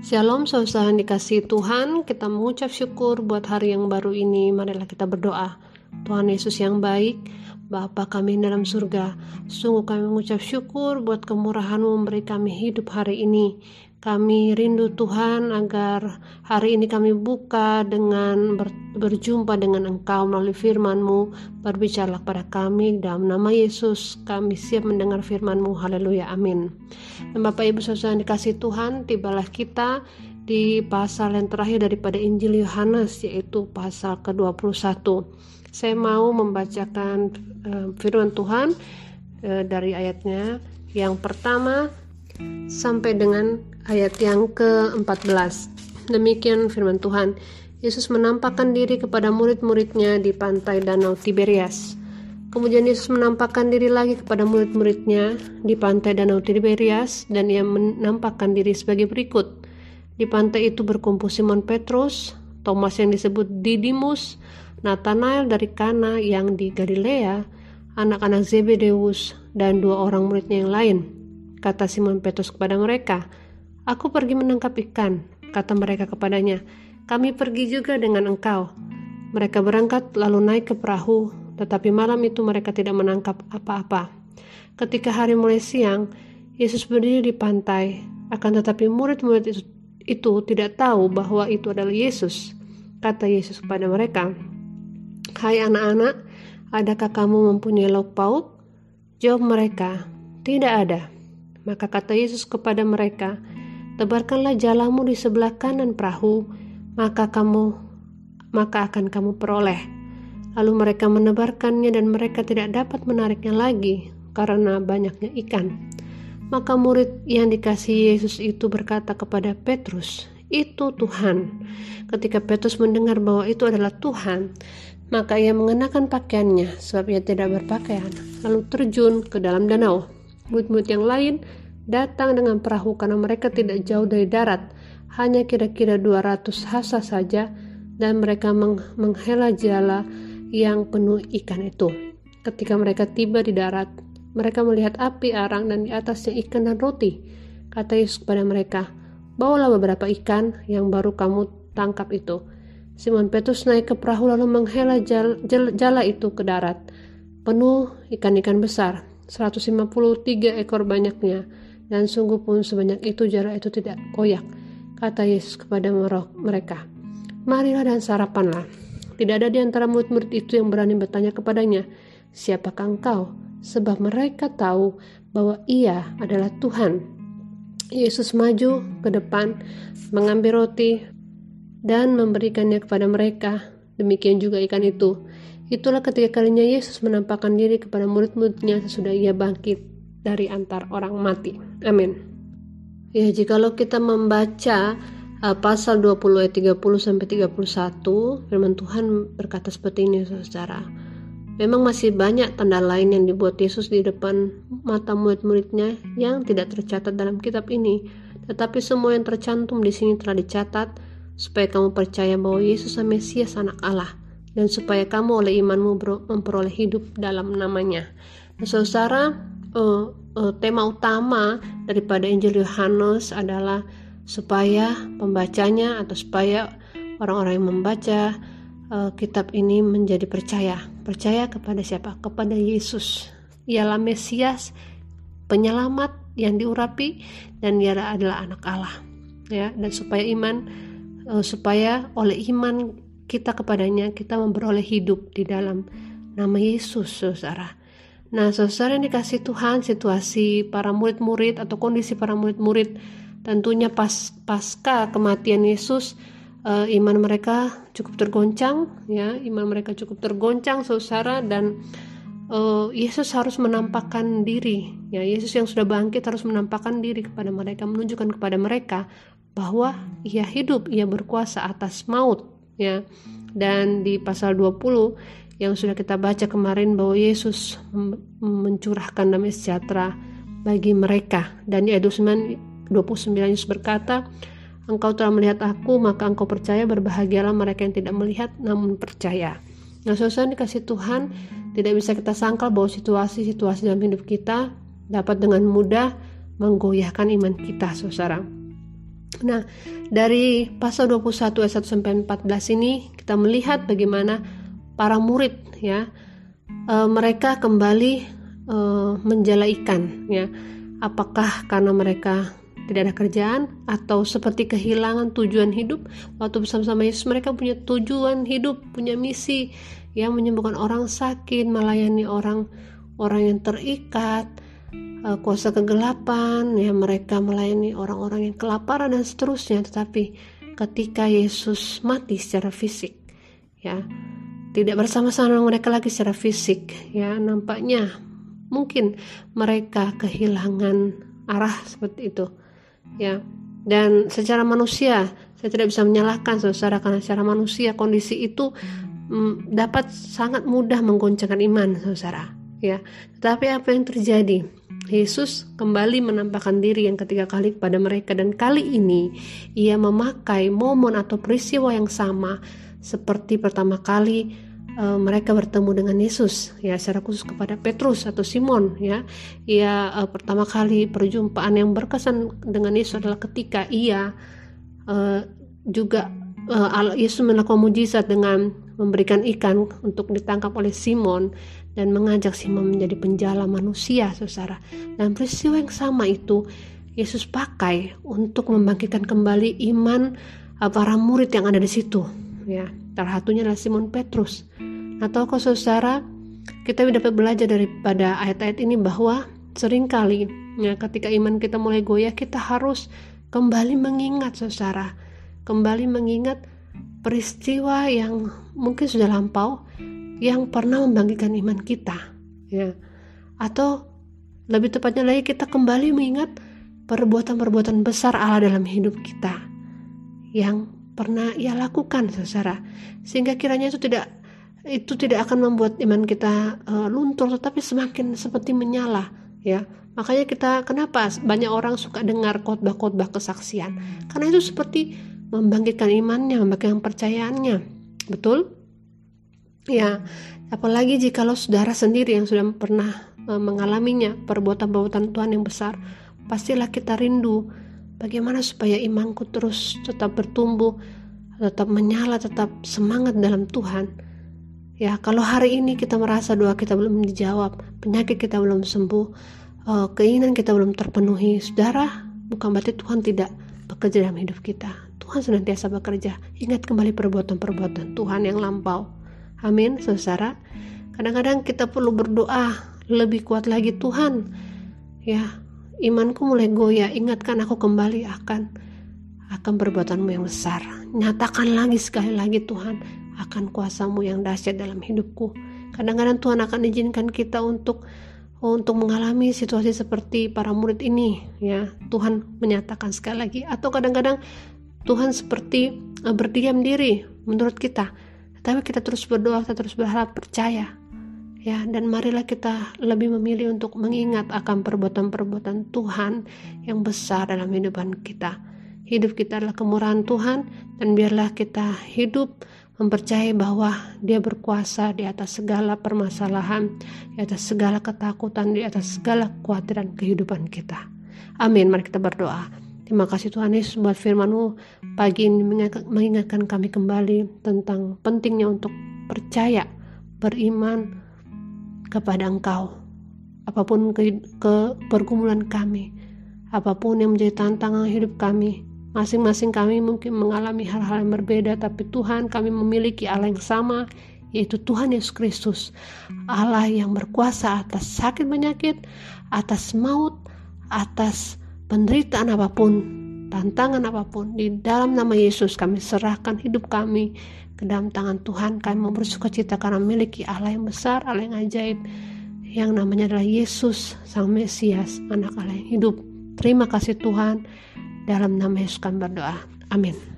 Shalom saudara dikasih Tuhan. Kita mengucap syukur buat hari yang baru ini. Marilah kita berdoa. Tuhan Yesus yang baik Bapa kami dalam surga Sungguh kami mengucap syukur buat kemurahan memberi kami hidup hari ini kami rindu Tuhan agar hari ini kami buka dengan ber, berjumpa dengan Engkau melalui firman-Mu. Berbicaralah pada kami dalam nama Yesus. Kami siap mendengar firman-Mu. Haleluya. Amin. Dan Bapak Ibu Saudara dikasih Tuhan, tibalah kita di pasal yang terakhir daripada Injil Yohanes yaitu pasal ke-21. Saya mau membacakan uh, firman Tuhan uh, dari ayatnya. Yang pertama sampai dengan ayat yang ke-14. Demikian firman Tuhan. Yesus menampakkan diri kepada murid-muridnya di pantai Danau Tiberias. Kemudian Yesus menampakkan diri lagi kepada murid-muridnya di pantai Danau Tiberias dan ia menampakkan diri sebagai berikut. Di pantai itu berkumpul Simon Petrus, Thomas yang disebut Didimus, Nathanael dari Kana yang di Galilea, anak-anak Zebedeus, dan dua orang muridnya yang lain. Kata Simon Petrus kepada mereka, Aku pergi menangkap ikan, kata mereka kepadanya. Kami pergi juga dengan engkau. Mereka berangkat lalu naik ke perahu, tetapi malam itu mereka tidak menangkap apa-apa. Ketika hari mulai siang, Yesus berdiri di pantai, akan tetapi murid-murid itu, itu tidak tahu bahwa itu adalah Yesus. Kata Yesus kepada mereka, Hai anak-anak, adakah kamu mempunyai lauk pauk? Jawab mereka, tidak ada. Maka kata Yesus kepada mereka, tebarkanlah jalamu di sebelah kanan perahu, maka kamu maka akan kamu peroleh. Lalu mereka menebarkannya dan mereka tidak dapat menariknya lagi karena banyaknya ikan. Maka murid yang dikasih Yesus itu berkata kepada Petrus, "Itu Tuhan." Ketika Petrus mendengar bahwa itu adalah Tuhan, maka ia mengenakan pakaiannya sebab ia tidak berpakaian, lalu terjun ke dalam danau. Murid-murid yang lain datang dengan perahu karena mereka tidak jauh dari darat, hanya kira-kira 200 hasa saja dan mereka meng menghela jala yang penuh ikan itu. Ketika mereka tiba di darat, mereka melihat api arang dan di atasnya ikan dan roti. Kata Yesus kepada mereka, bawalah beberapa ikan yang baru kamu tangkap itu. Simon Petrus naik ke perahu lalu menghela jala, jala itu ke darat. Penuh ikan-ikan besar, 153 ekor banyaknya dan sungguh pun sebanyak itu jarak itu tidak koyak. Kata Yesus kepada mereka, Marilah dan sarapanlah. Tidak ada di antara murid-murid itu yang berani bertanya kepadanya, Siapakah engkau? Sebab mereka tahu bahwa ia adalah Tuhan. Yesus maju ke depan, mengambil roti, dan memberikannya kepada mereka. Demikian juga ikan itu. Itulah ketika kalinya Yesus menampakkan diri kepada murid-muridnya sesudah ia bangkit dari antar orang mati. Amin. Ya, jikalau kita membaca uh, pasal 20 ayat 30 sampai 31, firman Tuhan berkata seperti ini Saudara. Memang masih banyak tanda lain yang dibuat Yesus di depan mata murid-muridnya yang tidak tercatat dalam kitab ini, tetapi semua yang tercantum di sini telah dicatat supaya kamu percaya bahwa Yesus adalah Mesias anak Allah dan supaya kamu oleh imanmu memperoleh hidup dalam namanya. Nah, saudara, uh, uh, tema utama daripada Injil Yohanes adalah supaya pembacanya atau supaya orang-orang yang membaca uh, kitab ini menjadi percaya. Percaya kepada siapa? Kepada Yesus. Ialah Mesias, penyelamat yang diurapi dan dia adalah anak Allah. Ya, dan supaya iman uh, supaya oleh iman kita kepadanya kita memperoleh hidup di dalam nama Yesus, Saudara. Nah, saudara yang dikasih Tuhan, situasi para murid-murid atau kondisi para murid-murid tentunya pas pasca kematian Yesus uh, iman mereka cukup tergoncang ya, iman mereka cukup tergoncang saudara dan uh, Yesus harus menampakkan diri ya, Yesus yang sudah bangkit harus menampakkan diri kepada mereka, menunjukkan kepada mereka bahwa ia hidup, ia berkuasa atas maut ya. Dan di pasal 20 yang sudah kita baca kemarin bahwa Yesus mencurahkan damai sejahtera bagi mereka. Dan di ayat 29 Yesus berkata engkau telah melihat aku maka engkau percaya berbahagialah mereka yang tidak melihat namun percaya. Nah saudara dikasih Tuhan tidak bisa kita sangkal bahwa situasi-situasi dalam hidup kita dapat dengan mudah menggoyahkan iman kita saudara Nah, dari pasal 21 ayat 1 sampai 14 ini kita melihat bagaimana para murid ya e, mereka kembali e, menjala ikan ya. Apakah karena mereka tidak ada kerjaan atau seperti kehilangan tujuan hidup waktu bersama-sama Yesus mereka punya tujuan hidup punya misi yang menyembuhkan orang sakit melayani orang orang yang terikat kuasa kegelapan ya mereka melayani orang-orang yang kelaparan dan seterusnya. Tetapi ketika Yesus mati secara fisik ya tidak bersama-sama mereka lagi secara fisik ya nampaknya mungkin mereka kehilangan arah seperti itu ya. Dan secara manusia saya tidak bisa menyalahkan saudara karena secara manusia kondisi itu mm, dapat sangat mudah menggoncangkan iman saudara ya. Tetapi apa yang terjadi Yesus kembali menampakkan diri yang ketiga kali kepada mereka dan kali ini ia memakai momen atau peristiwa yang sama seperti pertama kali uh, mereka bertemu dengan Yesus ya secara khusus kepada Petrus atau Simon ya. Ia uh, pertama kali perjumpaan yang berkesan dengan Yesus adalah ketika ia uh, juga uh, Yesus melakukan mujizat dengan memberikan ikan untuk ditangkap oleh Simon dan mengajak Simon menjadi penjala manusia, saudara. Dan peristiwa yang sama itu Yesus pakai untuk membangkitkan kembali iman uh, para murid yang ada di situ. Ya, salah satunya adalah Simon Petrus. Atau kau saudara, kita dapat belajar daripada ayat-ayat ini bahwa sering kali ya ketika iman kita mulai goyah kita harus kembali mengingat saudara, kembali mengingat peristiwa yang mungkin sudah lampau yang pernah membangkitkan iman kita ya. Atau lebih tepatnya lagi kita kembali mengingat perbuatan-perbuatan besar Allah dalam hidup kita yang pernah ia lakukan saudara. Sehingga kiranya itu tidak itu tidak akan membuat iman kita uh, luntur tetapi semakin seperti menyala ya. Makanya kita kenapa banyak orang suka dengar khotbah-khotbah kesaksian? Karena itu seperti membangkitkan imannya membangkitkan percayaannya betul Ya, apalagi jika lo saudara sendiri yang sudah pernah e, mengalaminya perbuatan-perbuatan Tuhan yang besar, pastilah kita rindu bagaimana supaya imanku terus tetap bertumbuh, tetap menyala, tetap semangat dalam Tuhan. Ya, kalau hari ini kita merasa doa kita belum dijawab, penyakit kita belum sembuh, e, keinginan kita belum terpenuhi, saudara, bukan berarti Tuhan tidak bekerja dalam hidup kita. Tuhan senantiasa bekerja. Ingat kembali perbuatan-perbuatan Tuhan yang lampau Amin, saudara. Kadang-kadang kita perlu berdoa lebih kuat lagi Tuhan. Ya, imanku mulai goyah. Ingatkan aku kembali akan akan perbuatanmu yang besar. Nyatakan lagi sekali lagi Tuhan akan kuasamu yang dahsyat dalam hidupku. Kadang-kadang Tuhan akan izinkan kita untuk untuk mengalami situasi seperti para murid ini ya Tuhan menyatakan sekali lagi atau kadang-kadang Tuhan seperti uh, berdiam diri menurut kita tapi kita terus berdoa, kita terus berharap, percaya. Ya, dan marilah kita lebih memilih untuk mengingat akan perbuatan-perbuatan Tuhan yang besar dalam kehidupan kita. Hidup kita adalah kemurahan Tuhan dan biarlah kita hidup mempercayai bahwa Dia berkuasa di atas segala permasalahan, di atas segala ketakutan, di atas segala kekhawatiran kehidupan kita. Amin. Mari kita berdoa. Terima kasih Tuhan Yesus buat firman-Mu pagi ini mengingatkan kami kembali tentang pentingnya untuk percaya, beriman kepada Engkau. Apa pun ke, ke pergumulan kami, apa pun yang menjadi tantangan hidup kami, masing-masing kami mungkin mengalami hal-hal yang berbeda, tapi Tuhan kami memiliki Allah yang sama, yaitu Tuhan Yesus Kristus, Allah yang berkuasa atas sakit penyakit, atas maut, atas penderitaan apa pun, tantangan apa pun, di dalam nama Yesus kami serahkan hidup kami ke dalam tangan Tuhan. Kami mau bersuka cita karena memiliki Allah yang besar, Allah yang ajaib, yang namanya adalah Yesus, Sang Mesias, anak Allah yang hidup. Terima kasih Tuhan, dalam nama Yesus kami berdoa. Amin.